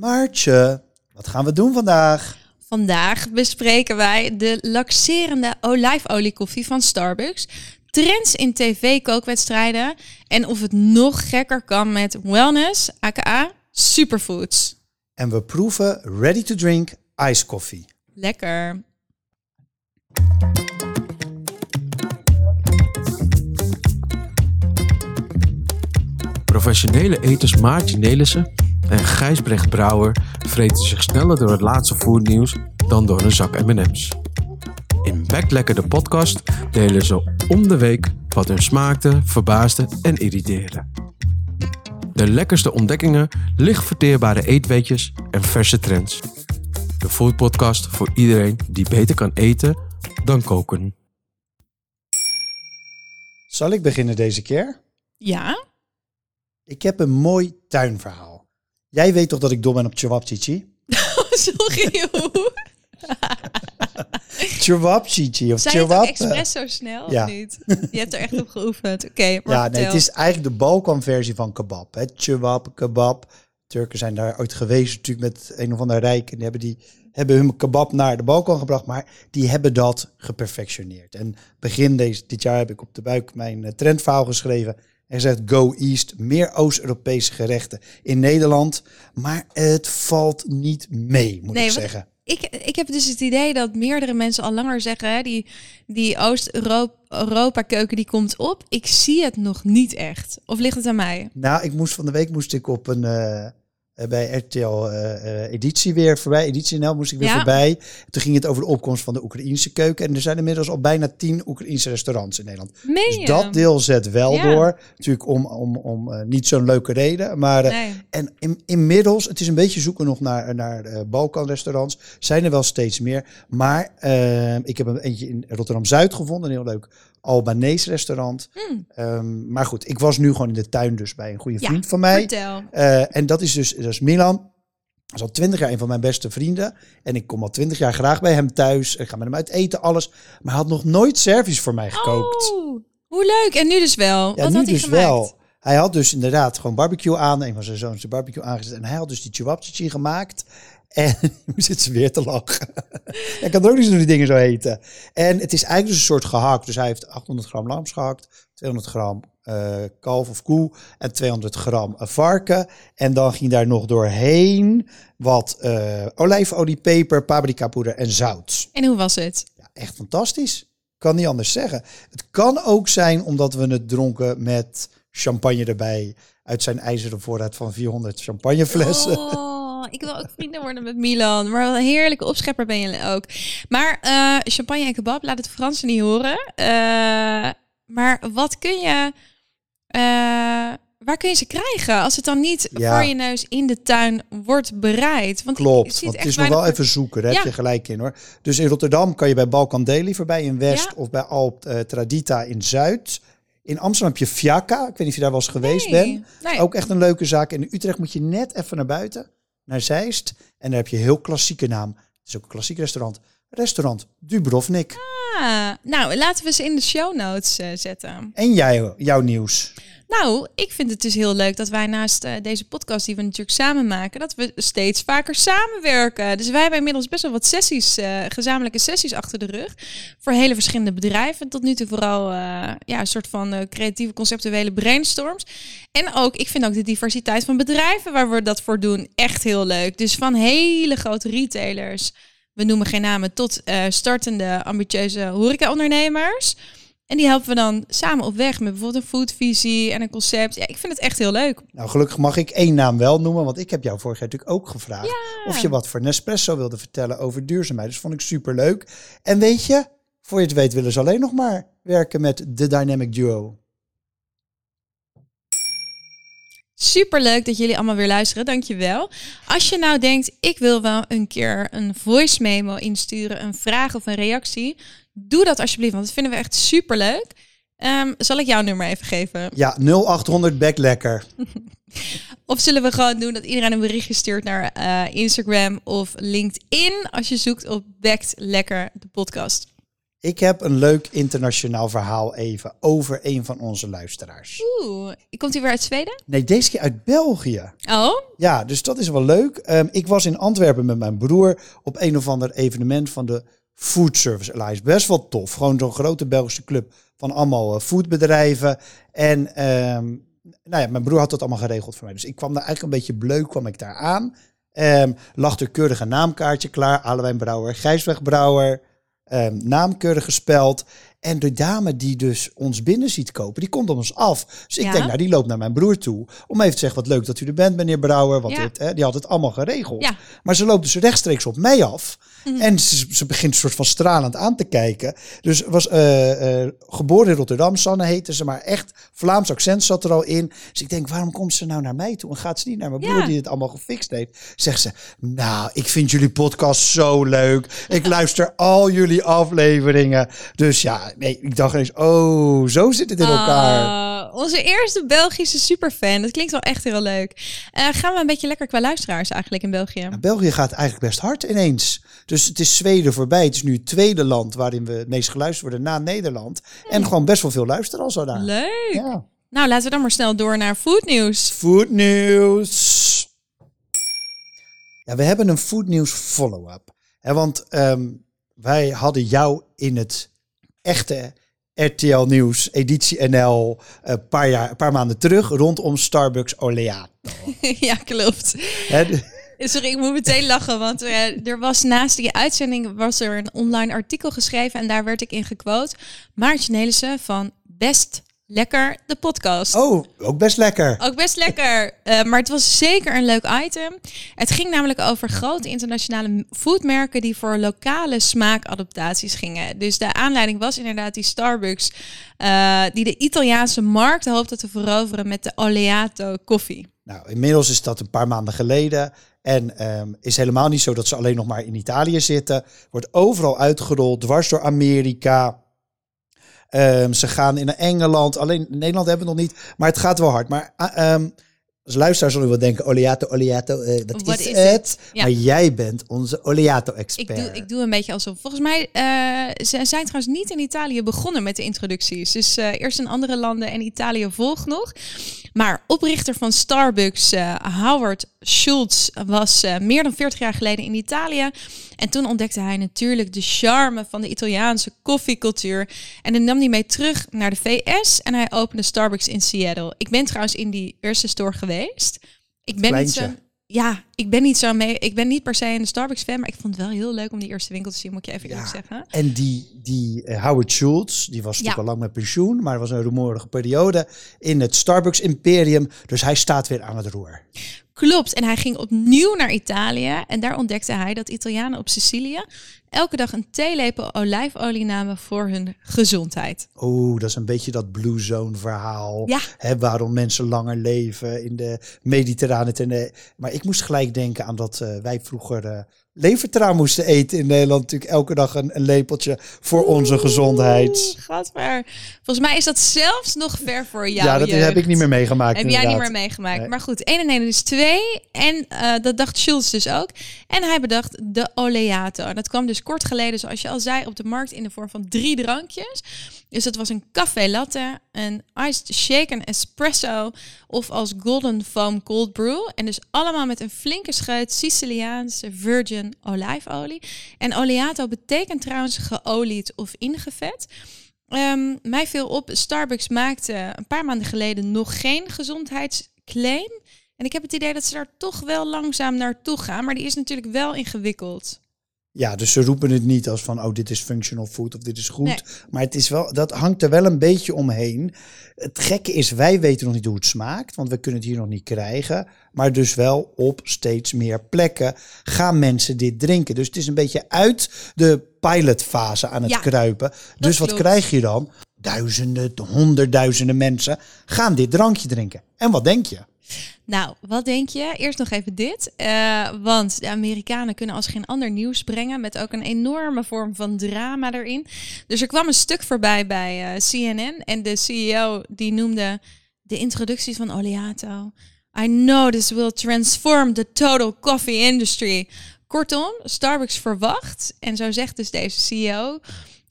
Maartje, wat gaan we doen vandaag? Vandaag bespreken wij de laxerende olijfoliekoffie van Starbucks, trends in tv-kookwedstrijden en of het nog gekker kan met wellness, aka superfoods. En we proeven ready to drink ijskoffie. Lekker. Professionele eters Maartje Nelissen en Gijsbrecht Brouwer vreten zich sneller door het laatste voernieuws dan door een zak M&M's. In Backlekker de podcast delen ze om de week wat hun smaakte, verbaasde en irriteerde. De lekkerste ontdekkingen, licht verteerbare eetweetjes en verse trends. De foodpodcast voor iedereen die beter kan eten dan koken. Zal ik beginnen deze keer? Ja? Ik heb een mooi tuinverhaal. Jij weet toch dat ik dom ben op Chewabchichi? Sorry. hoe? Chewabchichi of Zei je het expres zo snel ja. of niet? Je hebt er echt op geoefend. Oké, maar Ja, nee, het is eigenlijk de Balkan-versie van kebab. Hè? Kebab. Turken zijn daar ooit geweest natuurlijk met een of ander rijk. En die hebben, die, hebben hun kebab naar de Balkan gebracht. Maar die hebben dat geperfectioneerd. En begin deze, dit jaar heb ik op de buik mijn uh, trendverhaal geschreven. En gezegd, go east, meer Oost-Europese gerechten in Nederland. Maar het valt niet mee, moet Nee, ik zeggen. Ik, ik heb dus het idee dat meerdere mensen al langer zeggen, hè, die, die Oost-Europa-keuken die komt op. Ik zie het nog niet echt. Of ligt het aan mij? Nou, ik moest van de week moest ik op een eh, bij RTL eh, eh, editie weer voorbij, editie NL moest ik weer Ja. voorbij. Toen ging het over de opkomst van de Oekraïense keuken en er zijn inmiddels al bijna tien Oekraïense restaurants in Nederland. Dus dat deel zet wel Ja. door, natuurlijk om, om, om eh, niet zo'n leuke reden, maar eh, Nee. en in, inmiddels, het is een beetje zoeken nog naar, naar eh, Balkanrestaurants. Zijn er wel steeds meer. Maar eh, ik heb een eentje in Rotterdam-Zuid gevonden. Een heel leuk Albanese restaurant. Hmm. Ehm, maar goed, ik was nu gewoon in de tuin dus bij een goede Ja, vriend van mij. Eh, en dat is dus dat is Milan. Dat is al twintig jaar een van mijn beste vrienden. En ik kom al twintig jaar graag bij hem thuis. Ik ga met hem uit eten, alles. Maar hij had nog nooit service voor mij gekookt. Oh, hoe leuk. En nu dus wel. Ja, Wat nu had hij dus gemaakt? wel. Hij had dus inderdaad gewoon barbecue aan. Een van zijn zoons de barbecue aangezet. En hij had dus die chewabchichi gemaakt. En nu zit ze weer te lachen. Hij kan er ook niet zo die dingen zo eten. En het is eigenlijk dus een soort gehakt. Dus hij heeft 800 gram lams gehakt. 200 gram eh, kalf of koe. En 200 gram eh, varken. En dan ging daar nog doorheen wat eh, olijfolie, peper, paprika poeder en zout. En hoe was het? Ja, echt fantastisch. Kan niet anders zeggen. Het kan ook zijn omdat we het dronken met champagne erbij. Uit zijn ijzeren voorraad van 400 champagneflessen. Oh, ik wil ook vrienden worden met Milan. Maar wat een heerlijke opschepper ben je ook. Maar eh, champagne en kebab, laat het Fransen niet horen. Eh, maar wat kun je... eh, waar kun je ze krijgen als het dan niet Ja. voor je neus in de tuin wordt bereid? Want Klopt, want het is nog wel even zoeken. Daar Ja. heb je gelijk in hoor. Dus in Rotterdam kan je bij Balkan Daily voorbij. In West Ja. of bij Alp Tradita in Zuid. In Amsterdam heb je Fiaca. Ik weet niet of je daar wel eens geweest Nee, bent. nee. Ook echt een leuke zaak. In Utrecht moet je net even naar buiten. Naar Zeist. En daar heb je een heel klassieke naam. Het is ook een klassiek restaurant. Restaurant Dubrovnik. Ah, nou, laten we ze in de show notes eh, zetten. En jij, jouw nieuws. Nou, ik vind het dus heel leuk dat wij naast eh, deze podcast die we natuurlijk samen maken, dat we steeds vaker samenwerken. Dus wij hebben inmiddels best wel wat sessies, eh, gezamenlijke sessies achter de rug. Voor hele verschillende bedrijven. Tot nu toe vooral eh, ja, een soort van creatieve conceptuele brainstorms. En ook, ik vind ook de diversiteit van bedrijven waar we dat voor doen echt heel leuk. Dus van hele grote retailers, we noemen geen namen, tot startende ambitieuze horeca-ondernemers. En die helpen we dan samen op weg met bijvoorbeeld een foodvisie en een concept. Ja, ik vind het echt heel leuk. Nou, gelukkig mag ik één naam wel noemen, want ik heb jou vorig jaar natuurlijk ook gevraagd of je wat voor Nespresso wilde vertellen over duurzaamheid. Dus vond ik super leuk. En weet je, voor je het weet willen ze alleen nog maar werken met de Dynamic Duo. Super leuk dat jullie allemaal weer luisteren. Dankjewel. Als je nou denkt, ik wil wel een keer een voice memo insturen, een vraag of een reactie. Doe dat alsjeblieft, want dat vinden we echt super leuk. zal ik jouw nummer even geven? Ja, 0800 back lekker. Of zullen we gewoon doen dat iedereen een berichtje stuurt naar eh, Instagram of LinkedIn als je zoekt op Bekt Lekker de podcast? Ik heb een leuk internationaal verhaal even over een van onze luisteraars. Oeh, komt hij weer uit Zweden? Nee, deze keer uit België. Oh, Ja, dus dat is wel leuk. Ehm, ik was in Antwerpen met mijn broer op een of ander evenement van de Food Service Alliance. Best wel tof. Gewoon zo'n grote Belgische club van allemaal eh, foodbedrijven. En ehm, nou ja, mijn broer had dat allemaal geregeld voor mij. Dus ik kwam daar eigenlijk een beetje bleuk, kwam ik daar aan. Ehm lag er keurig een naamkaartje klaar. Alewijn Brouwer, Gijsweg Brouwer. Ehm naam keurig gespeld. En de dame die dus ons binnen ziet kopen, die komt op ons af. Dus ik Ja. denk, nou, die loopt naar mijn broer toe. Om even te zeggen, wat leuk dat u er bent, meneer Brouwer. Want Ja. dit, hè, die had het allemaal geregeld. Ja. Maar ze loopt dus rechtstreeks op mij af. Mhm. En ze, ze begint een soort van stralend aan te kijken. Dus was eh, eh, geboren in Rotterdam, Sanne heette ze. Maar echt Vlaams accent zat er al in. Dus ik denk, waarom komt ze nou naar mij toe? En gaat ze niet naar mijn Ja. broer die het allemaal gefixt heeft? Zegt ze, nou, ik vind jullie podcast zo leuk. Ik luister al jullie afleveringen. Dus ja, nee, ik dacht eens, oh, zo zit het in elkaar. Oh, onze eerste Belgische superfan. Dat klinkt wel echt heel leuk. Eh, gaan we een beetje lekker qua luisteraars eigenlijk in België? Nou, België gaat eigenlijk best hard ineens. Dus het is Zweden voorbij. Het is nu het tweede land waarin we het meest geluisterd worden na Nederland. En gewoon best wel veel luisteren al daar. Leuk. Ja. Nou, laten we dan maar snel door naar foodnieuws. Food News. Ja, we hebben een Food News follow-up. Want ehm, wij hadden jou in het echte RTL Nieuws, editie NL, een paar, jaar, een paar maanden terug rondom Starbucks Oleato. ja, klopt. Sorry, ik moet meteen lachen, want eh, er was naast die uitzending was er een online artikel geschreven en daar werd ik in gequote. Maartje Nelissen van Best Lekker, de podcast. oh, ook best lekker. Ook best lekker. Eh, maar het was zeker een leuk item. Het ging namelijk over grote internationale foodmerken die voor lokale smaakadaptaties gingen. Dus de aanleiding was inderdaad die Starbucks, eh, die de Italiaanse markt hoopte te veroveren met de Oleato koffie. Nou, inmiddels is dat een paar maanden geleden. En ehm, is helemaal niet zo dat ze alleen nog maar in Italië zitten. Wordt overal uitgerold, dwars door Amerika. Ehm, ze gaan in Engeland. Alleen Nederland hebben we nog niet. Maar het gaat wel hard. Maar ah, ehm, als luisteraar zullen we denken, Oleato, Oleato, eh Wat is, is het? Ja. Maar jij bent onze Ik Oleato-expert. doe, ik doe een beetje alsof. Volgens mij uh, ze zijn trouwens niet in Italië begonnen met de introducties. Dus uh, eerst in andere landen en Italië volgt nog. Maar oprichter van Starbucks, Howard Schultz, was meer dan 40 jaar geleden in Italië. En toen ontdekte hij natuurlijk de charme van de Italiaanse koffiecultuur. En dan nam hij mee terug naar de VS en hij opende Starbucks in Seattle. Ik ben trouwens in die eerste store geweest. Ik ben Kleintje. niet zo ja, ik ben niet zo mee. Ik ben niet per se een Starbucks fan, maar ik vond het wel heel leuk om die eerste winkel te zien, moet je even Ja. eerlijk zeggen. En die, die eh, Howard Schultz, die was natuurlijk Ja. al lang met pensioen, maar er was een rumoerige periode in het Starbucks Imperium. Dus hij staat weer aan het roer. Klopt. En hij ging opnieuw naar Italië en daar ontdekte hij dat Italianen op Sicilië elke dag een theelepel olijfolie namen voor hun gezondheid. Oeh, dat is een beetje dat Blue Zone verhaal. Ja. Hè, waarom mensen langer leven in de Mediterrane. Ten, maar ik moest gelijk denken aan dat eh, wij vroeger eh levertraan moesten eten in Nederland. Natuurlijk elke dag een, een lepeltje voor onze gezondheid. Oeh, Gadver. Volgens mij is dat zelfs nog ver voor jou. ja, dat heb ik niet meer meegemaakt. Heb jij niet meer meegemaakt. Nee. Maar goed, 1 en 1 is 2. En eh, dat dacht Schulz dus ook. En hij bedacht de Oleato. En dat kwam dus kort geleden, zoals je al zei, op de markt in de vorm van drie drankjes. Dus dat was een café latte, een iced shaken espresso of als golden foam cold brew. En dus allemaal met een flinke scheut Siciliaanse virgin olijfolie. En oleato betekent trouwens geolied of ingevet. Ehm, mij viel op, Starbucks maakte een paar maanden geleden nog geen gezondheidsclaim. En ik heb het idee dat ze daar toch wel langzaam naartoe gaan. Maar die is natuurlijk wel ingewikkeld. Ja, dus ze roepen het niet als van, oh, dit is functional food of dit is goed. Nee. Maar het is wel, dat hangt er wel een beetje omheen. Het gekke is, wij weten nog niet hoe het smaakt, want we kunnen het hier nog niet krijgen. Maar dus wel op steeds meer plekken gaan mensen dit drinken. Dus het is een beetje uit de pilotfase aan het Ja, kruipen. Dus wat klopt. krijg je dan? Duizenden, honderdduizenden mensen gaan dit drankje drinken. En wat denk je? Nou, wat denk je? Eerst nog even dit. Eh, want de Amerikanen kunnen als geen ander nieuws brengen. Met ook een enorme vorm van drama erin. Dus er kwam een stuk voorbij bij eh, CNN. En de CEO die noemde de introductie van Oleato. I know this will transform the total coffee industry. Kortom, Starbucks verwacht, en zo zegt dus deze CEO,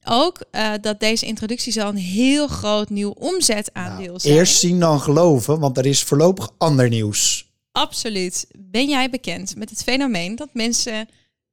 ook eh, dat deze introductie zal een heel groot nieuw omzetaandeel Nou, zijn. eerst zien dan geloven, want er is voorlopig ander nieuws. Absoluut. Ben jij bekend met het fenomeen dat mensen,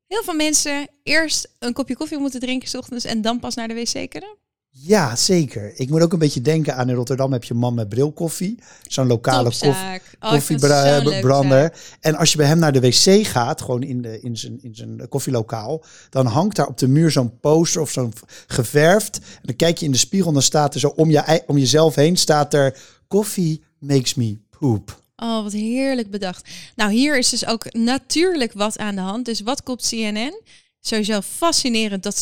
heel veel mensen, eerst een kopje koffie moeten drinken 's ochtends en dan pas naar de wc kunnen? Ja, zeker. Ik moet ook een beetje denken aan in Rotterdam heb je man met bril koffie. Zo'n lokale koffie. Oh, koffiebrander. En als je bij hem naar de wc gaat, gewoon in, de, in, zijn, in zijn koffielokaal, dan hangt daar op de muur zo'n poster of zo'n geverfd. En dan kijk je in de spiegel en dan staat er zo om, je, om jezelf heen staat er coffee makes me poop. Oh, wat heerlijk bedacht. Nou, hier is dus ook natuurlijk wat aan de hand. Dus wat kopt CNN? Sowieso fascinerend dat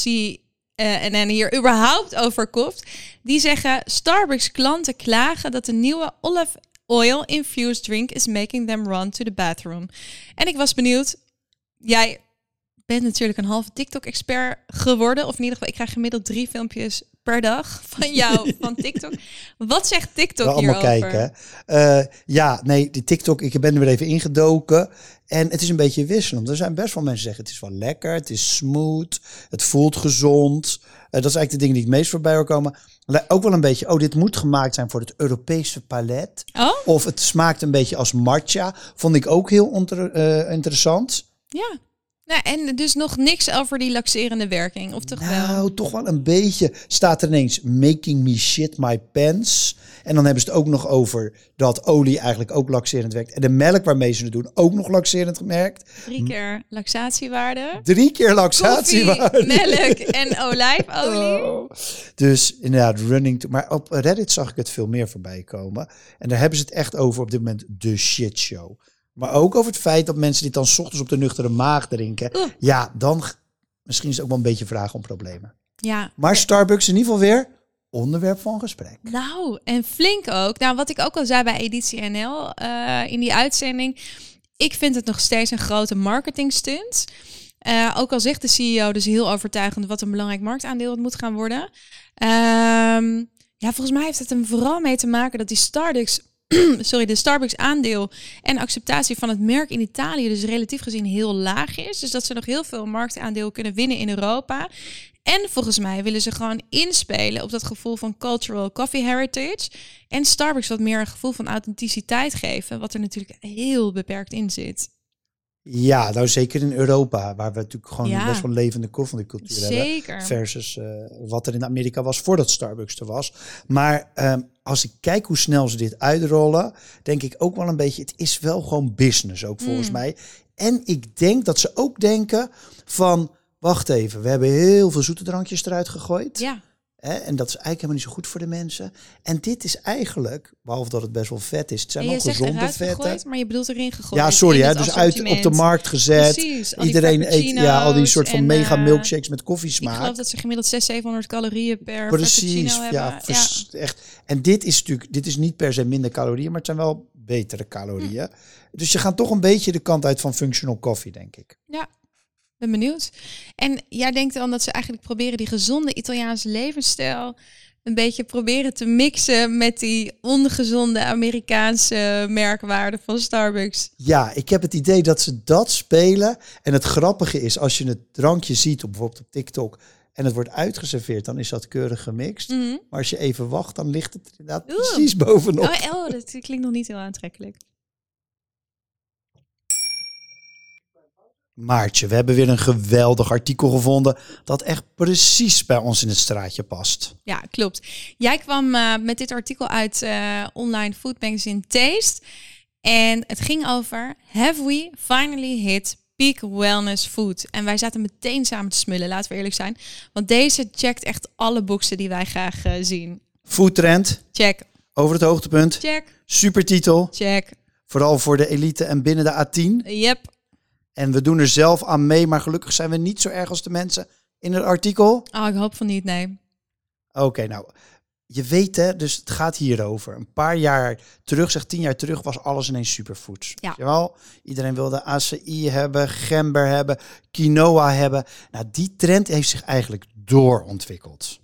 CNN hier überhaupt over kopt. Die zeggen, Starbucks klanten klagen dat de nieuwe olive oil infused drink is making them run to the bathroom. En ik was benieuwd, jij bent natuurlijk een halve TikTok-expert geworden. Of in ieder geval, ik krijg gemiddeld drie filmpjes per dag van jou, van TikTok. Wat zegt TikTok Wel allemaal hierover? kijken. Eh, ja, nee, die TikTok, ik ben er weer even ingedoken. En het is een beetje wisselend. Er zijn best wel mensen die zeggen, het is wel lekker, het is smooth, het voelt gezond. Eh, dat is eigenlijk de dingen die het meest voorbij hoor komen. Ook wel een beetje, oh, dit moet gemaakt zijn voor het Europese palet. Oh, Of het smaakt een beetje als matcha. Vond ik ook heel eh, interessant. ja. En dus nog niks over die laxerende werking, of toch wel? Nou, toch wel een beetje. Staat er ineens making me shit my pants. En dan hebben ze het ook nog over dat olie eigenlijk ook laxerend werkt. En de melk waarmee ze het doen ook nog laxerend gemerkt. Drie keer laxatiewaarde. Drie keer Koffie, laxatiewaarde. melk en olijfolie. Oh. Dus inderdaad, running. To, maar op Reddit zag ik het veel meer voorbij komen. En daar hebben ze het echt over op dit moment de shit show. Maar ook over het feit dat mensen dit dan 's ochtends op de nuchtere maag drinken. Oeh. Ja, dan misschien is het ook wel een beetje vragen om problemen. Ja, Maar Starbucks in ieder geval weer onderwerp van gesprek. Nou, en flink ook. Nou, wat ik ook al zei bij Editie NL eh, in die uitzending. Ik vind het nog steeds een grote marketing stunt. Eh, ook al zegt de CEO dus heel overtuigend wat een belangrijk marktaandeel het moet gaan worden. Ehm, ja, volgens mij heeft het er vooral mee te maken dat die Starbucks, sorry, de Starbucks aandeel en acceptatie van het merk in Italië dus relatief gezien heel laag is. Dus dat ze nog heel veel marktaandeel kunnen winnen in Europa. En volgens mij willen ze gewoon inspelen op dat gevoel van cultural coffee heritage. En Starbucks wat meer een gevoel van authenticiteit geven, wat er natuurlijk heel beperkt in zit. Ja, nou zeker in Europa, waar we natuurlijk gewoon Ja. best wel levende koffiecultuur hebben. Zeker. Versus eh, wat er in Amerika was voordat Starbucks er was. Maar ehm, als ik kijk hoe snel ze dit uitrollen, denk ik ook wel een beetje, het is wel gewoon business ook volgens Mm. mij. En ik denk dat ze ook denken van, wacht even, we hebben heel veel zoete drankjes eruit gegooid. Ja, Hè, en dat is eigenlijk helemaal niet zo goed voor de mensen. En dit is eigenlijk, behalve dat het best wel vet is, het zijn wel gezonde vetten. gegooid, maar je bedoelt erin gegooid. Ja, sorry, hè, dus uit op de markt gezet. Precies, Iedereen eet ja, al die soort van mega en, eh, milkshakes met Ik geloof koffiesmaak. dat ze gemiddeld 600, 700 calorieën per Precies, frappuccino hebben. ja, echt. En dit is natuurlijk, dit is niet per se minder calorieën, maar het zijn wel betere calorieën. Hm. Dus je gaat toch een beetje de kant uit van functional coffee, denk ik. Ben benieuwd. En jij denkt dan dat ze eigenlijk proberen die gezonde Italiaanse levensstijl een beetje proberen te mixen met die ongezonde Amerikaanse merkwaarde van Starbucks. Ja, ik heb het idee dat ze dat spelen. En het grappige is, als je het drankje ziet, op, bijvoorbeeld op TikTok, en het wordt uitgeserveerd, dan is dat keurig gemixt. Mhm. Maar als je even wacht, dan ligt het inderdaad Oeh. precies bovenop. Oh, oh, dat klinkt nog niet heel aantrekkelijk. Maartje, we hebben weer een geweldig artikel gevonden dat echt precies bij ons in het straatje past. Ja, klopt. Jij kwam eh, met dit artikel uit eh, online food magazine Taste. En het ging over Have we finally hit peak wellness food? En wij zaten meteen samen te smullen, laten we eerlijk zijn. Want deze checkt echt alle boxen die wij graag eh, zien. Foodtrend, Check, over het hoogtepunt, check, supertitel, check. vooral voor de elite en binnen de A10. Yep. En we doen er zelf aan mee, maar gelukkig zijn we niet zo erg als de mensen in het artikel. Oh, ik hoop van niet, nee. Oké, nou, je weet hè, dus het gaat hierover. Een paar jaar terug, zeg tien jaar terug, was alles ineens superfoods. Ja. Wel? Iedereen wilde ACI hebben, gember hebben, quinoa hebben. Nou, die trend heeft zich eigenlijk doorontwikkeld.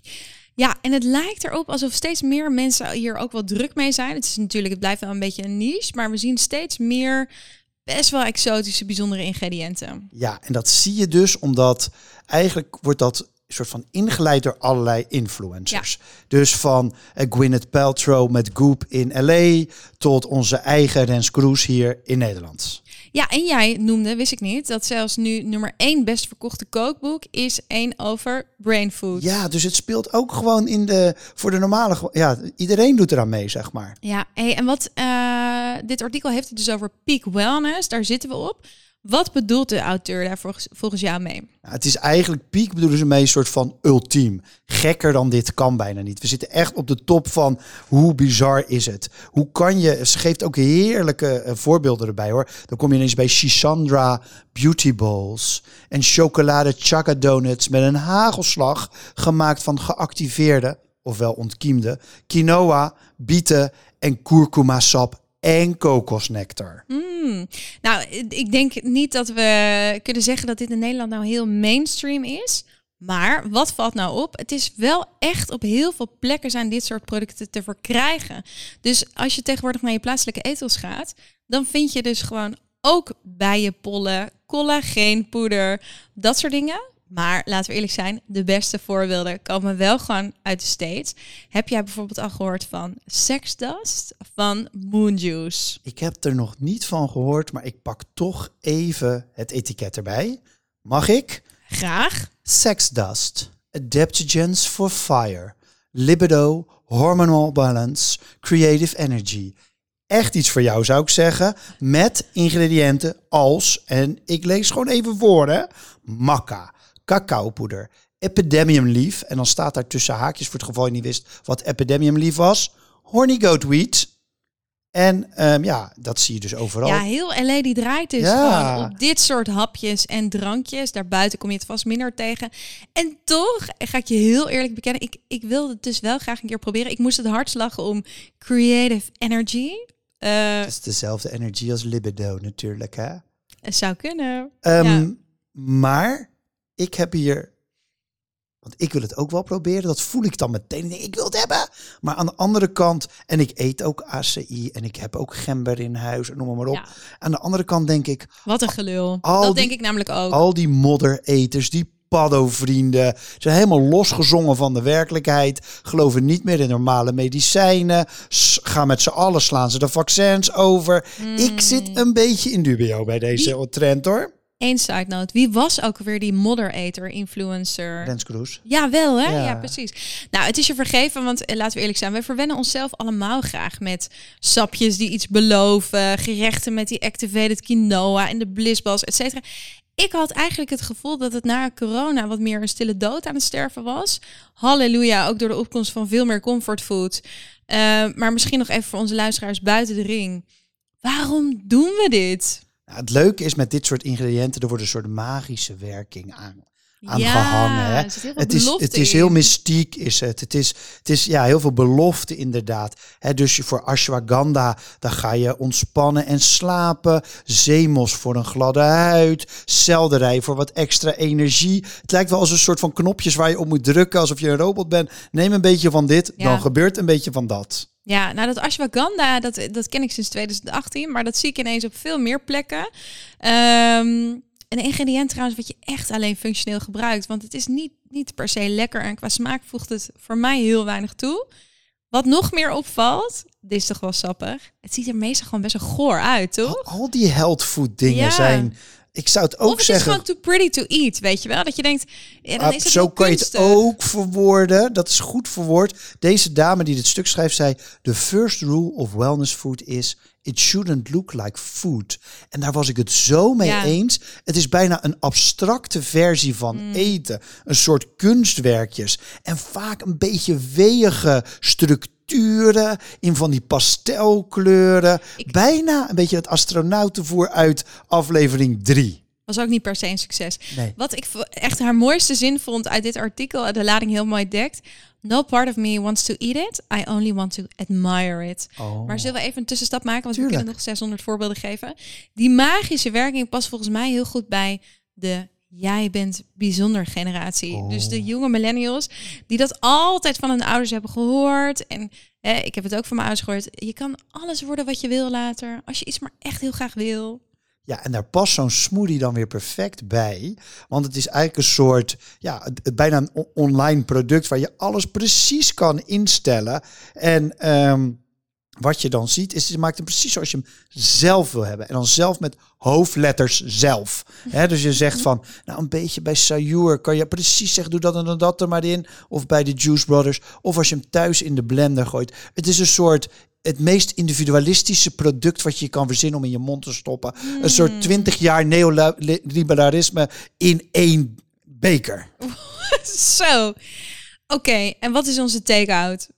Ja, en het lijkt erop alsof steeds meer mensen hier ook wel druk mee zijn. Het is natuurlijk, het blijft wel een beetje een niche, maar we zien steeds meer best wel exotische, bijzondere ingrediënten. Ja, en dat zie je dus omdat eigenlijk wordt dat soort van ingeleid door allerlei influencers. Dus van eh, Gwyneth Paltrow met Goop in LA tot onze eigen Rens Kroes hier in Nederland. Ja, en jij noemde, wist ik niet, dat zelfs nu nummer één best verkochte kookboek is één over brain food. Ja, dus het speelt ook gewoon in de voor de normale. Ja, iedereen doet eraan mee, zeg maar. Ja, hey, en wat eh, dit artikel heeft het dus over peak wellness, daar zitten we op. Wat bedoelt de auteur daar volgens, jou mee? Ja, het is eigenlijk piek bedoelen ze mee een soort van ultiem. Gekker dan dit kan bijna niet. We zitten echt op de top van hoe bizar is het. Hoe kan je, ze geeft ook heerlijke eh, voorbeelden erbij hoor. Dan kom je ineens bij Shisandra Beauty Bowls en chocolade chaka donuts met een hagelslag gemaakt van geactiveerde, ofwel ontkiemde, quinoa, bieten en kurkuma sap en kokosnectar. Hmm. Nou, ik denk niet dat we kunnen zeggen dat dit in Nederland nou heel mainstream is. Maar wat valt nou op? Het is wel echt op heel veel plekken zijn dit soort producten te verkrijgen. Dus als je tegenwoordig naar je plaatselijke etels gaat, dan vind je dus gewoon ook bijenpollen, collageenpoeder, dat soort dingen. Maar laten we eerlijk zijn, de beste voorbeelden komen wel gewoon uit de States. Heb jij bijvoorbeeld al gehoord van Sex Dust van Moon Juice? Ik heb er nog niet van gehoord, maar ik pak toch even het etiket erbij. Mag ik? Graag. Sex dust, adaptogens for fire, libido, hormonal balance, creative energy. Echt iets voor jou zou ik zeggen, met ingrediënten als, en ik lees gewoon even hè, maca, cacaopoeder, epidemium leaf, en dan staat daar tussen haakjes voor het geval je niet wist wat epidemium leaf was, horny goat wheat. En ehm, ja, dat zie je dus overal. Ja, heel LA die draait dus Ja. gewoon op dit soort hapjes en drankjes. Daarbuiten kom je het vast minder tegen. En toch ga ik je heel eerlijk bekennen, ik, ik wilde het dus wel graag een keer proberen. Ik moest het lachen om creative energy. Eh, Het is dezelfde energie als libido natuurlijk, hè? het zou kunnen. Ehm, Ja. Maar ik heb hier, want ik wil het ook wel proberen. Dat voel ik dan meteen. Ik denk, Ik wil het hebben. Maar aan de andere kant, en ik eet ook ACI en ik heb ook gember in huis, noem maar op. Ja. Aan de andere kant denk ik, Wat een gelul. Dat die- denk ik namelijk ook. al die moddereters, die paddo-vrienden, zijn helemaal losgezongen van de werkelijkheid, geloven niet meer in normale medicijnen, s- gaan met z'n allen, slaan ze de vaccins over. Ik zit een beetje in dubio bij deze trend hoor. Eén side note. Wie was ook weer die moderator influencer? Rens Kroes. Ja, wel hè? Ja. Ja. precies. Nou, het is je vergeven, want eh, laten we eerlijk zijn, wij verwennen onszelf allemaal graag met sapjes die iets beloven, gerechten met die activated quinoa en de blissballs, et cetera. Ik had eigenlijk het gevoel dat het na corona wat meer een stille dood aan het sterven was. Halleluja, ook door de opkomst van veel meer comfortfood. Eh, maar misschien nog even voor onze luisteraars buiten de ring. Waarom doen we dit? Nou, het leuke is met dit soort ingrediënten, er wordt een soort magische werking aan, aan gehangen. Hè? heel veel Het is, het is heel mystiek, is het. Het is, het is ja, heel veel belofte inderdaad. Hè, dus je- voor ashwagandha, dan ga je ontspannen en slapen. Zeemos voor een gladde huid. Selderij voor wat extra energie. Het lijkt wel als een soort van knopjes waar je op moet drukken, alsof je een robot bent. Neem een beetje van dit, Ja. dan gebeurt een beetje van dat. Ja, nou dat ashwagandha, dat, dat ken ik sinds 2018, maar dat zie ik ineens op veel meer plekken. Ehm, een ingrediënt trouwens wat je echt alleen functioneel gebruikt, want het is niet, niet per se lekker en qua smaak voegt het voor mij heel weinig toe. Wat nog meer opvalt, dit is toch wel sappig, het ziet er meestal gewoon best wel goor uit, toch? Al, al die health food dingen Ja. zijn... Ik zou het ook of het zeggen... is gewoon too pretty to eat, weet je wel? Dat je denkt, ja, dan is het zo kan je het ook verwoorden. Dat is goed verwoord. Deze dame die dit stuk schrijft zei: The first rule of wellness food is it shouldn't look like food. En daar was ik het zo mee Ja. eens. Het is bijna een abstracte versie van Mm. eten, een soort kunstwerkjes en vaak een beetje weeige in van die pastelkleuren. Bijna een beetje het astronautenvoer uit aflevering 3. Was ook niet per se een succes. Nee. Wat ik echt haar mooiste zin vond uit dit artikel, de lading heel mooi dekt. No part of me wants to eat it. I only want to admire it. Oh. Maar zullen we even een tussenstap maken? Want Tuurlijk. we kunnen nog 600 voorbeelden geven. Die magische werking past volgens mij heel goed bij de jij bent bijzonder generatie. Oh. Dus de jonge millennials die dat altijd van hun ouders hebben gehoord. En eh, ik heb het ook van mijn ouders gehoord. Je kan alles worden wat je wil later. Als je iets maar echt heel graag wil. Ja, en daar past zo'n smoothie dan weer perfect bij. Want het is eigenlijk een soort, ja, bijna een online product waar je alles precies kan instellen. En ehm, wat je dan ziet, is je maakt hem precies zoals je hem zelf wil hebben. En dan zelf met hoofdletters zelf. Dus je zegt van, nou een beetje bij Sayur kan je precies zeggen, doe dat en dan dat er maar in. Of bij de Juice Brothers. Of als je hem thuis in de blender gooit. Het is een soort, het meest individualistische product wat je kan verzinnen om in je mond te stoppen. Een soort 20 jaar neoliberalisme in één beker. Zo. Oké, en wat is onze take-out?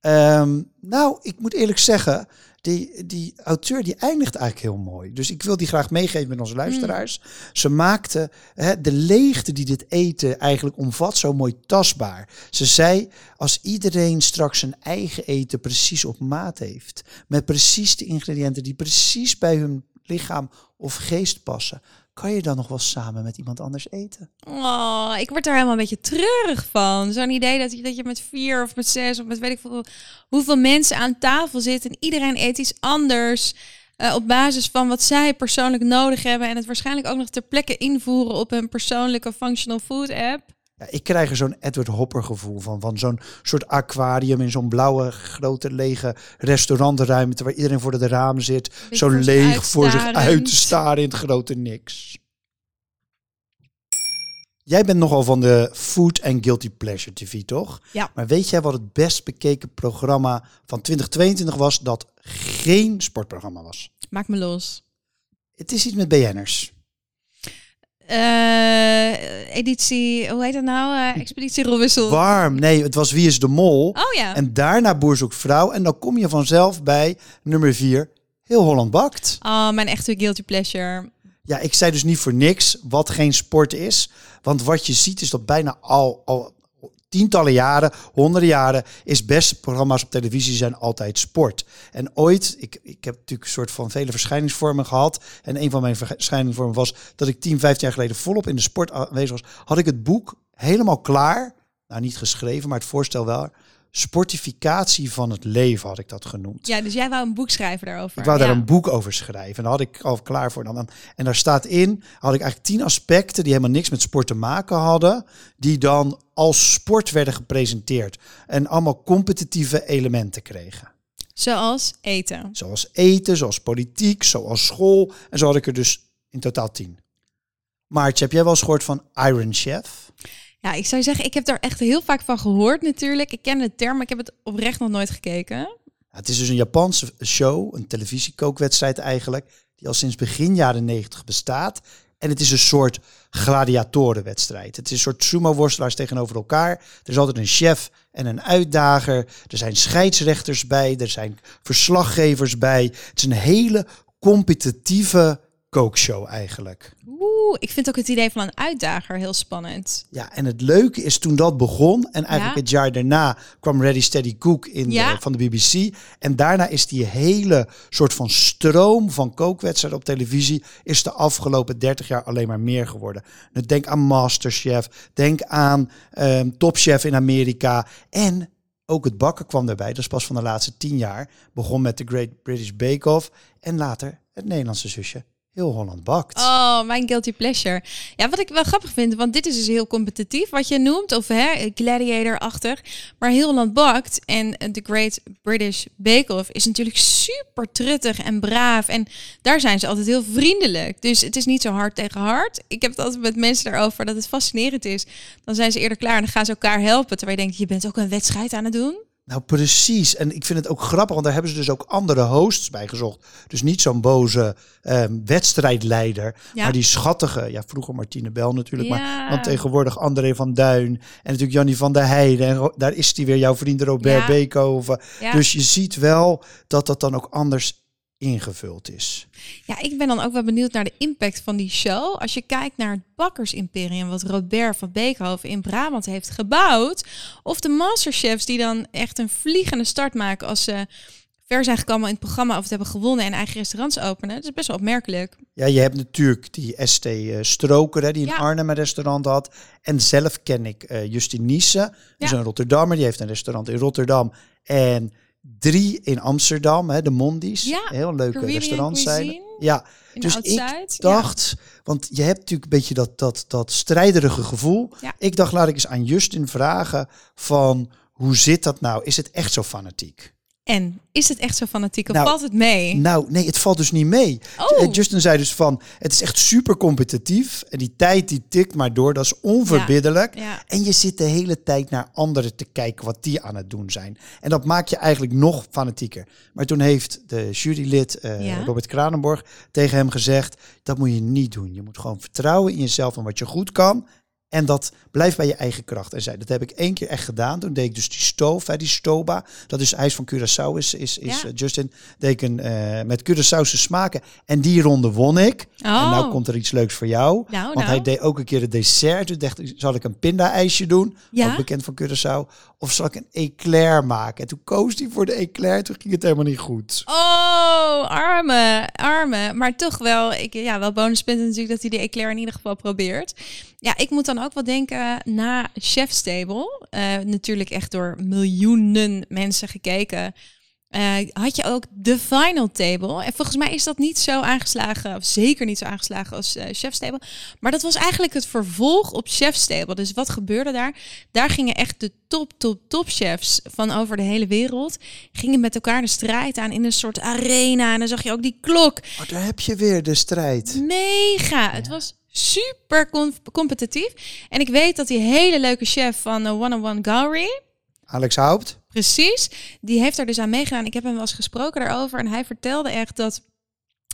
Ehm, nou, ik moet eerlijk zeggen, die, die auteur die eindigt eigenlijk heel mooi. Dus ik wil die graag meegeven met onze luisteraars. Ze maakte hè, de leegte die dit eten eigenlijk omvat zo mooi tastbaar. Ze zei, als iedereen straks zijn eigen eten precies op maat heeft, met precies de ingrediënten die precies bij hun lichaam of geest passen, kan je dan nog wel samen met iemand anders eten? Oh, ik word daar helemaal een beetje treurig van. Zo'n idee dat je, dat je met vier of met zes of met weet ik veel hoeveel mensen aan tafel zit en iedereen eet iets anders. eh, op basis van wat zij persoonlijk nodig hebben. En het waarschijnlijk ook nog ter plekke invoeren op hun persoonlijke functional food app. Ja, ik krijg er zo'n Edward Hopper gevoel van. Van zo'n soort aquarium in zo'n blauwe, grote, lege restaurantruimte. Waar iedereen voor de ramen zit. Zo leeg voor zich uit te staren in het grote niks. Jij bent nogal van de Food and Guilty Pleasure TV, toch? Ja. Maar weet jij wat het best bekeken programma van 2022 was dat geen sportprogramma was? Maak me los. Het is iets met BN'ers. Eh, editie, hoe heet dat nou? Eh, Expeditie Robinson. Warm. Nee, het was Wie is de Mol? Oh ja. En daarna Boer zoekt vrouw. En dan kom je vanzelf bij nummer vier. Heel Holland bakt. Oh, mijn echte guilty pleasure. Ja, ik zei dus niet voor niks wat geen sport is. Want wat je ziet is dat bijna al, al tientallen jaren, honderden jaren, is beste programma's op televisie zijn altijd sport. En ooit, ik, ik heb natuurlijk een soort van vele verschijningsvormen gehad. En een van mijn verschijningsvormen was dat ik 10, 15 jaar geleden volop in de sport aanwezig was. Had ik het boek helemaal klaar. Nou, niet geschreven, maar het voorstel wel. Sportificatie van het leven had ik dat genoemd. Ja, dus jij wou een boek schrijven daarover. Ik wou daar een boek over schrijven. En daar had ik al klaar voor. Dan. En daar staat in, had ik eigenlijk tien aspecten die helemaal niks met sport te maken hadden. Die dan als sport werden gepresenteerd. En allemaal competitieve elementen kregen. Zoals eten. Zoals eten, zoals politiek, zoals school. En zo had ik er dus in totaal tien. Maartje, heb jij wel eens gehoord van Iron Chef? Ja, ik zou zeggen, ik heb daar echt heel vaak van gehoord natuurlijk. Ik ken de term, maar ik heb het oprecht nog nooit gekeken. Het is dus een Japanse show, een televisiekookwedstrijd eigenlijk, die al sinds begin jaren 90 bestaat. En het is een soort gladiatorenwedstrijd. Het is een soort sumo-worstelaars tegenover elkaar. Er is altijd een chef en een uitdager. Er zijn scheidsrechters bij, er zijn verslaggevers bij. Het is een hele competitieve kookshow eigenlijk. Oeh, ik vind ook het idee van een uitdager heel spannend. Ja, en het leuke is toen dat begon, en eigenlijk Ja. het jaar daarna kwam Ready Steady Cook in Ja. de, van de BBC. En daarna is die hele soort van stroom van kookwedstrijden op televisie, is de afgelopen 30 jaar alleen maar meer geworden. Nou, denk aan Masterchef, denk aan ehm Top Chef in Amerika. En ook het bakken kwam daarbij, dat is pas van de laatste 10 jaar. Begon met de Great British Bake Off en later het Nederlandse zusje. Heel Holland bakt. Oh, mijn guilty pleasure. Ja, wat ik wel grappig vind, want dit is dus heel competitief wat je noemt, of hè, gladiator-achtig. Maar heel land bakt en The Great British Bake Off is natuurlijk super truttig en braaf. En daar zijn ze altijd heel vriendelijk. Dus het is niet zo hard tegen hard. Ik heb het altijd met mensen daarover dat het fascinerend is. Dan zijn ze eerder klaar en dan gaan ze elkaar helpen. Terwijl je denkt, je bent ook een wedstrijd aan het doen. Nou, precies. En ik vind het ook grappig, want daar hebben ze dus ook andere hosts bij gezocht. Dus niet zo'n boze ehm, wedstrijdleider, Ja. maar die schattige, ja, vroeger Martine Bel natuurlijk, maar want tegenwoordig André van Duin en natuurlijk Jannie van der Heijden. En daar is die weer, jouw vriend Robert. Ja. Dus je ziet wel dat dat dan ook anders ingevuld is. Ja, ik ben dan ook wel benieuwd naar de impact van die show. Als je kijkt naar het bakkersimperium wat Robert van Beekhoven in Brabant heeft gebouwd. Of de masterchefs die dan echt een vliegende start maken als ze ver zijn gekomen in het programma of het hebben gewonnen en eigen restaurants openen. Dat is best wel opmerkelijk. Ja, je hebt natuurlijk die ST eh, Stroker, hè, die in Ja. Arnhem een restaurant had. En zelf ken ik eh Justin Niesse, dat is Ja. een Rotterdammer, die heeft een restaurant in Rotterdam. En drie in Amsterdam, hè, de Mondi's. Ja, Heel leuke restaurants zijn. Ja, dus ik dacht, want je hebt natuurlijk een beetje dat, dat, dat strijderige gevoel. Ja. Ik dacht, laat ik eens aan Justin vragen van hoe zit dat nou? Is het echt zo fanatiek? En is het echt zo fanatiek of Nou, valt het mee? Nou, nee, het valt dus niet mee. Oh. Eh, Justin zei dus van, het is echt super competitief. En die tijd die tikt maar door, dat is onverbiddelijk. Ja. En je zit de hele tijd naar anderen te kijken wat die aan het doen zijn. En dat maakt je eigenlijk nog fanatieker. Maar toen heeft de jurylid Ja. Robert Kranenborg tegen hem gezegd, dat moet je niet doen. Je moet gewoon vertrouwen in jezelf en wat je goed kan. En dat blijft bij je eigen kracht. En zei, dat heb ik één keer echt gedaan. Toen deed ik dus die stoof, hè, die stoba. Dat is ijs van Curaçao, is, is, is Ja. eh, Justin. Deed ik een, eh, met Curaçaose smaken. En die ronde won ik. En nou Oh. komt er iets leuks voor jou. Nou, Want nou. hij deed ook een keer het dessert. Toen dacht ik, zal ik een pinda-ijsje doen? Ja? Ook bekend van Curaçao. Of zal ik een eclair maken? En toen koos hij voor de eclair. Toen ging het helemaal niet goed. Oh, arme, arme. Maar toch wel, ik, ja, wel bonuspunten natuurlijk dat hij de eclair in ieder geval probeert. Ja, ik moet dan ook wel denken na Chef's Table. eh, natuurlijk echt door miljoenen mensen gekeken. eh, had je ook de Final Table. En volgens mij is dat niet zo aangeslagen, of zeker niet zo aangeslagen als eh Chef's Table. Maar dat was eigenlijk het vervolg op Chef's Table. Dus wat gebeurde daar? Daar gingen echt de top, top, top chefs van over de hele wereld. Gingen met elkaar de strijd aan in een soort arena. En dan zag je ook die klok. Maar daar heb je weer de strijd. Mega. Het was super com- competitief. En ik weet dat die hele leuke chef van uh, One on One Gallery. Alex Haupt. Precies. Die heeft er dus aan meegedaan. Ik heb hem wel eens gesproken daarover. En hij vertelde echt dat.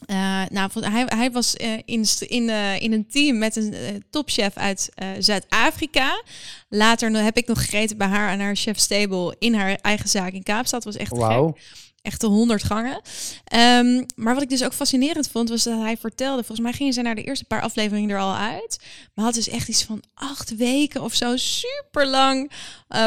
eh, nou, hij, hij was eh, in, in, eh, in een team met een eh, topchef uit eh, Zuid-Afrika. Later heb ik nog gegeten bij haar aan haar chef stable in haar eigen zaak in Kaapstad. Was echt gek Wauw. echt de 100 gangen. Ehm, maar wat ik dus ook fascinerend vond, was dat hij vertelde, volgens mij gingen ze naar de eerste paar afleveringen er al uit, maar had dus echt iets van acht weken of zo, super lang,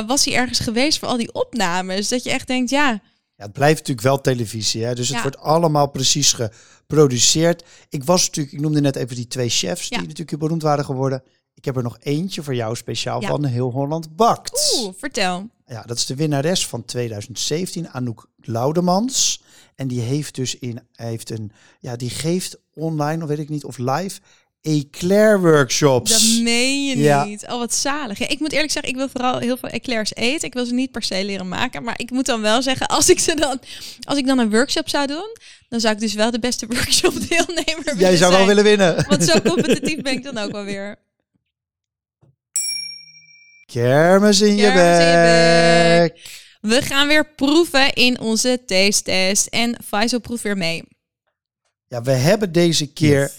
was hij ergens geweest voor al die opnames. Dat je echt denkt, ja, Ja, het blijft natuurlijk wel televisie. Hè? Dus het Ja. wordt allemaal precies geproduceerd. Ik was natuurlijk, ik noemde net even die twee chefs die natuurlijk heel beroemd waren geworden. Ik heb er nog eentje voor jou speciaal van Heel Holland Bakt. oeh, vertel. Ja, dat is de winnares van 2017, Anouk Laudemans. En die heeft dus in, heeft een, ja, die geeft online, of weet ik niet, of live, eclair workshops. Dat meen je Ja. niet. Oh, wat zalig. Ja, ik moet eerlijk zeggen, ik wil vooral heel veel eclairs eten. Ik wil ze niet per se leren maken. Maar ik moet dan wel zeggen, als ik ze dan, als ik dan een workshop zou doen, dan zou ik dus wel de beste workshop deelnemer willen Jij zou wel willen winnen. Want zo competitief ben ik dan ook wel weer. Kermis in je Kermis in je bek. We gaan weer proeven in onze taste test. En Faisal proeft weer mee. Ja, we hebben deze keer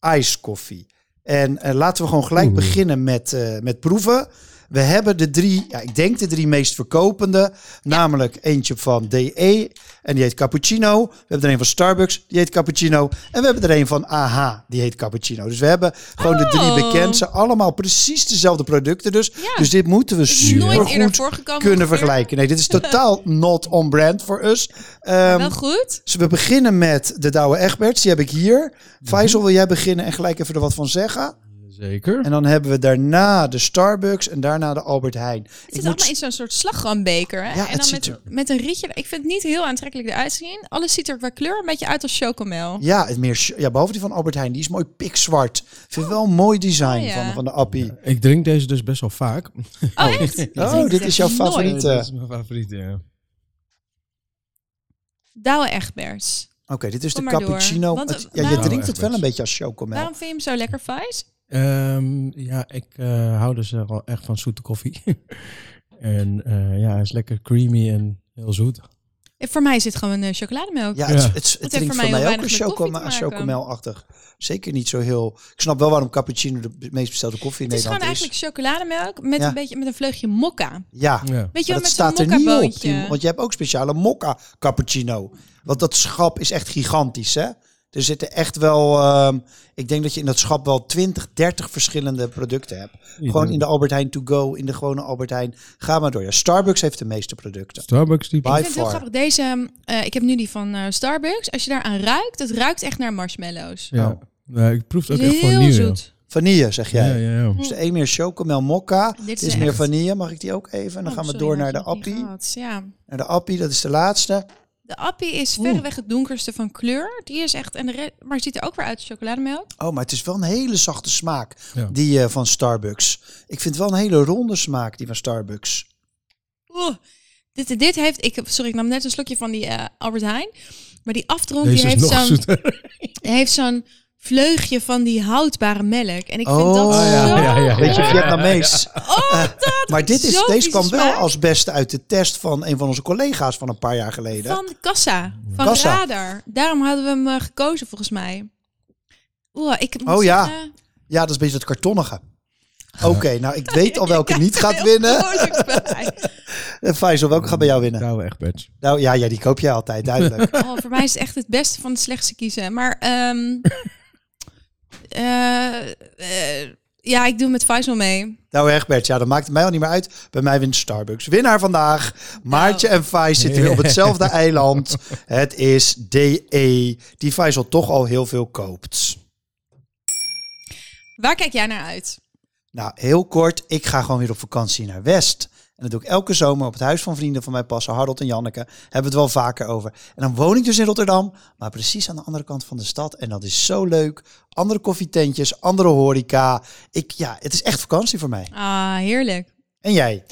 ijskoffie. En eh, laten we gewoon gelijk beginnen met, eh, met proeven. We hebben de drie, ja, ik denk de drie meest verkopende. Namelijk eentje van DE en die heet Cappuccino. We hebben er een van Starbucks, die heet Cappuccino. En we hebben er een van AHA, die heet Cappuccino. Dus we hebben gewoon de drie Oh. bekendste. Allemaal precies dezelfde producten dus. Ja. Dus dit moeten we super goed kunnen vergelijken. Nee, dit is totaal not on brand voor us. Ehm, Wel goed. dus we beginnen met de Douwe Egberts. Die heb ik hier. Faisal, wil jij beginnen en gelijk even er wat van zeggen? Zeker. En dan hebben we daarna de Starbucks en daarna de Albert Heijn. Het Ik zit moet- allemaal in zo'n soort slagroombeker. Hè? Ja, en het dan ziet met, er- met een rietje. Ik vind het niet heel aantrekkelijk eruit zien. Alles ziet er qua kleur een beetje uit als chocomel. Ja, het meer, ja, behalve die van Albert Heijn. Die is mooi pikzwart. Ik vind wel een mooi design Oh, ja. van, van de appie. Ik drink deze dus best wel vaak. Oh, echt? Oh, dit is jouw echt nooit. favoriet. Dit is mijn favoriet, ja. Douwe Egberts. Oké, dit is Kom de door. cappuccino. Want, Het- ja, je waarom- drinkt het wel een beetje als chocomel. Waarom vind je hem zo lekker, Fais? Ehm, ja, ik eh, hou dus wel echt van zoete koffie. en eh, ja, hij is lekker creamy en heel zoet. Eh, Voor mij zit gewoon uh, chocolademelk. Ja, Ja. het, het, het, drinkt voor mij ook een chocomelachtig. Zeker niet zo heel... Ik snap wel waarom cappuccino de meest bestelde koffie in het is gewoon Nederland is. eigenlijk chocolademelk met Ja. een beetje met een vleugje mokka. Ja, Ja. Weet je Maar wel, dat met staat er niet op. die- Want je hebt ook speciale mokka cappuccino. Want dat schap is echt gigantisch, hè? Er zitten echt wel... ehm, ik denk dat je in dat schap wel 20, 30 verschillende producten hebt. Gewoon in de Albert Heijn to go, in de gewone Albert Heijn. Ga maar door. Ja, Starbucks heeft de meeste producten. Starbucks die... By Ik vind het heel grappig. Deze, eh, ik heb nu die van eh, Starbucks. Als je daaraan ruikt, het ruikt echt naar marshmallows. Ja. Oh. Nee, ik proef het ook echt voor heel nieuw. ja. zoet. Vanille, zeg jij. Ja, ja, ja. Dus de een meer chocomel mokka. Dit Dit is is meer vanille. Mag ik die ook even? En dan Oh, gaan we sorry, door naar de appie. Naar de appie, dat is de laatste. De appie is verreweg het donkerste van kleur. Die is echt, en de re- maar ziet er ook weer uit als chocolademelk. Oh, maar het is wel een hele zachte smaak. Ja. Die eh, van Starbucks. Ik vind wel een hele ronde smaak, die van Starbucks. Oeh, dit, dit heeft, ik, sorry, ik nam net een slokje van die eh, Albert Heijn. Maar die afdronk die heeft zo'n heeft zo'n vleugje van die houdbare melk. En ik vind Oh, dat ja, zo... ja, ja, ja. Beetje Vietnamees. Oh, dat Maar dit is, deze kwam wel als beste uit de test van een van onze collega's van een paar jaar geleden. Van Kassa, van Kassa. Radar. Daarom hadden we hem eh, gekozen volgens mij. Oeh, ik moet Oh, ja. zeggen- Ja, dat is een beetje het kartonnige. Oké, nou ik weet al welke niet gaat winnen. Eh, Faisal, welke gaat bij jou winnen? Nou, echt badge. Nou ja, ja die koop jij altijd, duidelijk. Oh, voor mij is het echt het beste van het slechtste kiezen. Maar ehm, eh, eh, ja, ik doe met Faisal mee. nou Egbert, ja, dat maakt het mij al niet meer uit. Bij mij wint Starbucks. Winnaar vandaag. Maartje en Fais zitten weer op hetzelfde eiland. Het is DE, die Faisal toch al heel veel koopt. Waar kijk jij naar uit? Nou, heel kort. Ik ga gewoon weer op vakantie naar West. En dat doe ik elke zomer op het huis van vrienden van mij passen, Harold en Janneke. Hebben we het wel vaker over. En dan woon ik dus in Rotterdam, maar precies aan de andere kant van de stad. En dat is zo leuk. Andere koffietentjes, andere horeca. Ik, ja, het is echt vakantie voor mij. Ah, heerlijk. En jij?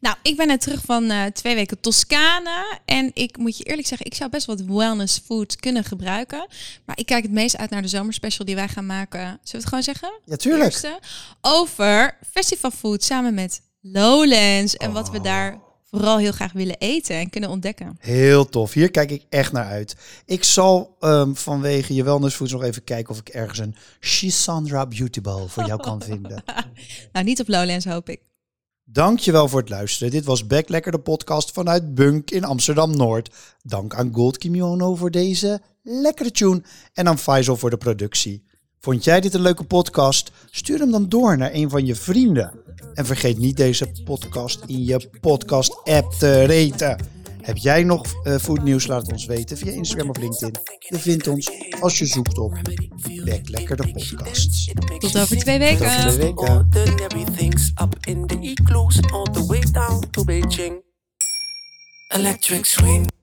Nou, ik ben net terug van eh, twee weken Toscane. En ik moet je eerlijk zeggen, ik zou best wat wellness food kunnen gebruiken. Maar ik kijk het meest uit naar de zomerspecial die wij gaan maken. Zullen we het gewoon zeggen? Ja, tuurlijk. Eerste, over festivalfood samen met Lowlands. En wat we daar vooral heel graag willen eten en kunnen ontdekken. Heel tof. Hier kijk ik echt naar uit. Ik zal ehm, vanwege je wellnessfoods nog even kijken of ik ergens een Shisandra Beauty Ball voor jou kan vinden. Nou, niet op Lowlands hoop ik. Dankjewel voor het luisteren. Dit was Back Lekker, de podcast vanuit Bunk in Amsterdam-Noord. Dank aan Gold Kimiono voor deze lekkere tune en aan Faisal voor de productie. Vond jij dit een leuke podcast? Stuur hem dan door naar een van je vrienden. En vergeet niet deze podcast in je podcast-app te reten. Heb jij nog eh foodnieuws? Laat het ons weten via Instagram of LinkedIn. Je vindt ons als je zoekt op Back Lekker, de podcast. Tot over twee Tot weken. over twee weken. Ordinary things up in the igloos all the way down to Beijing. Electric swing.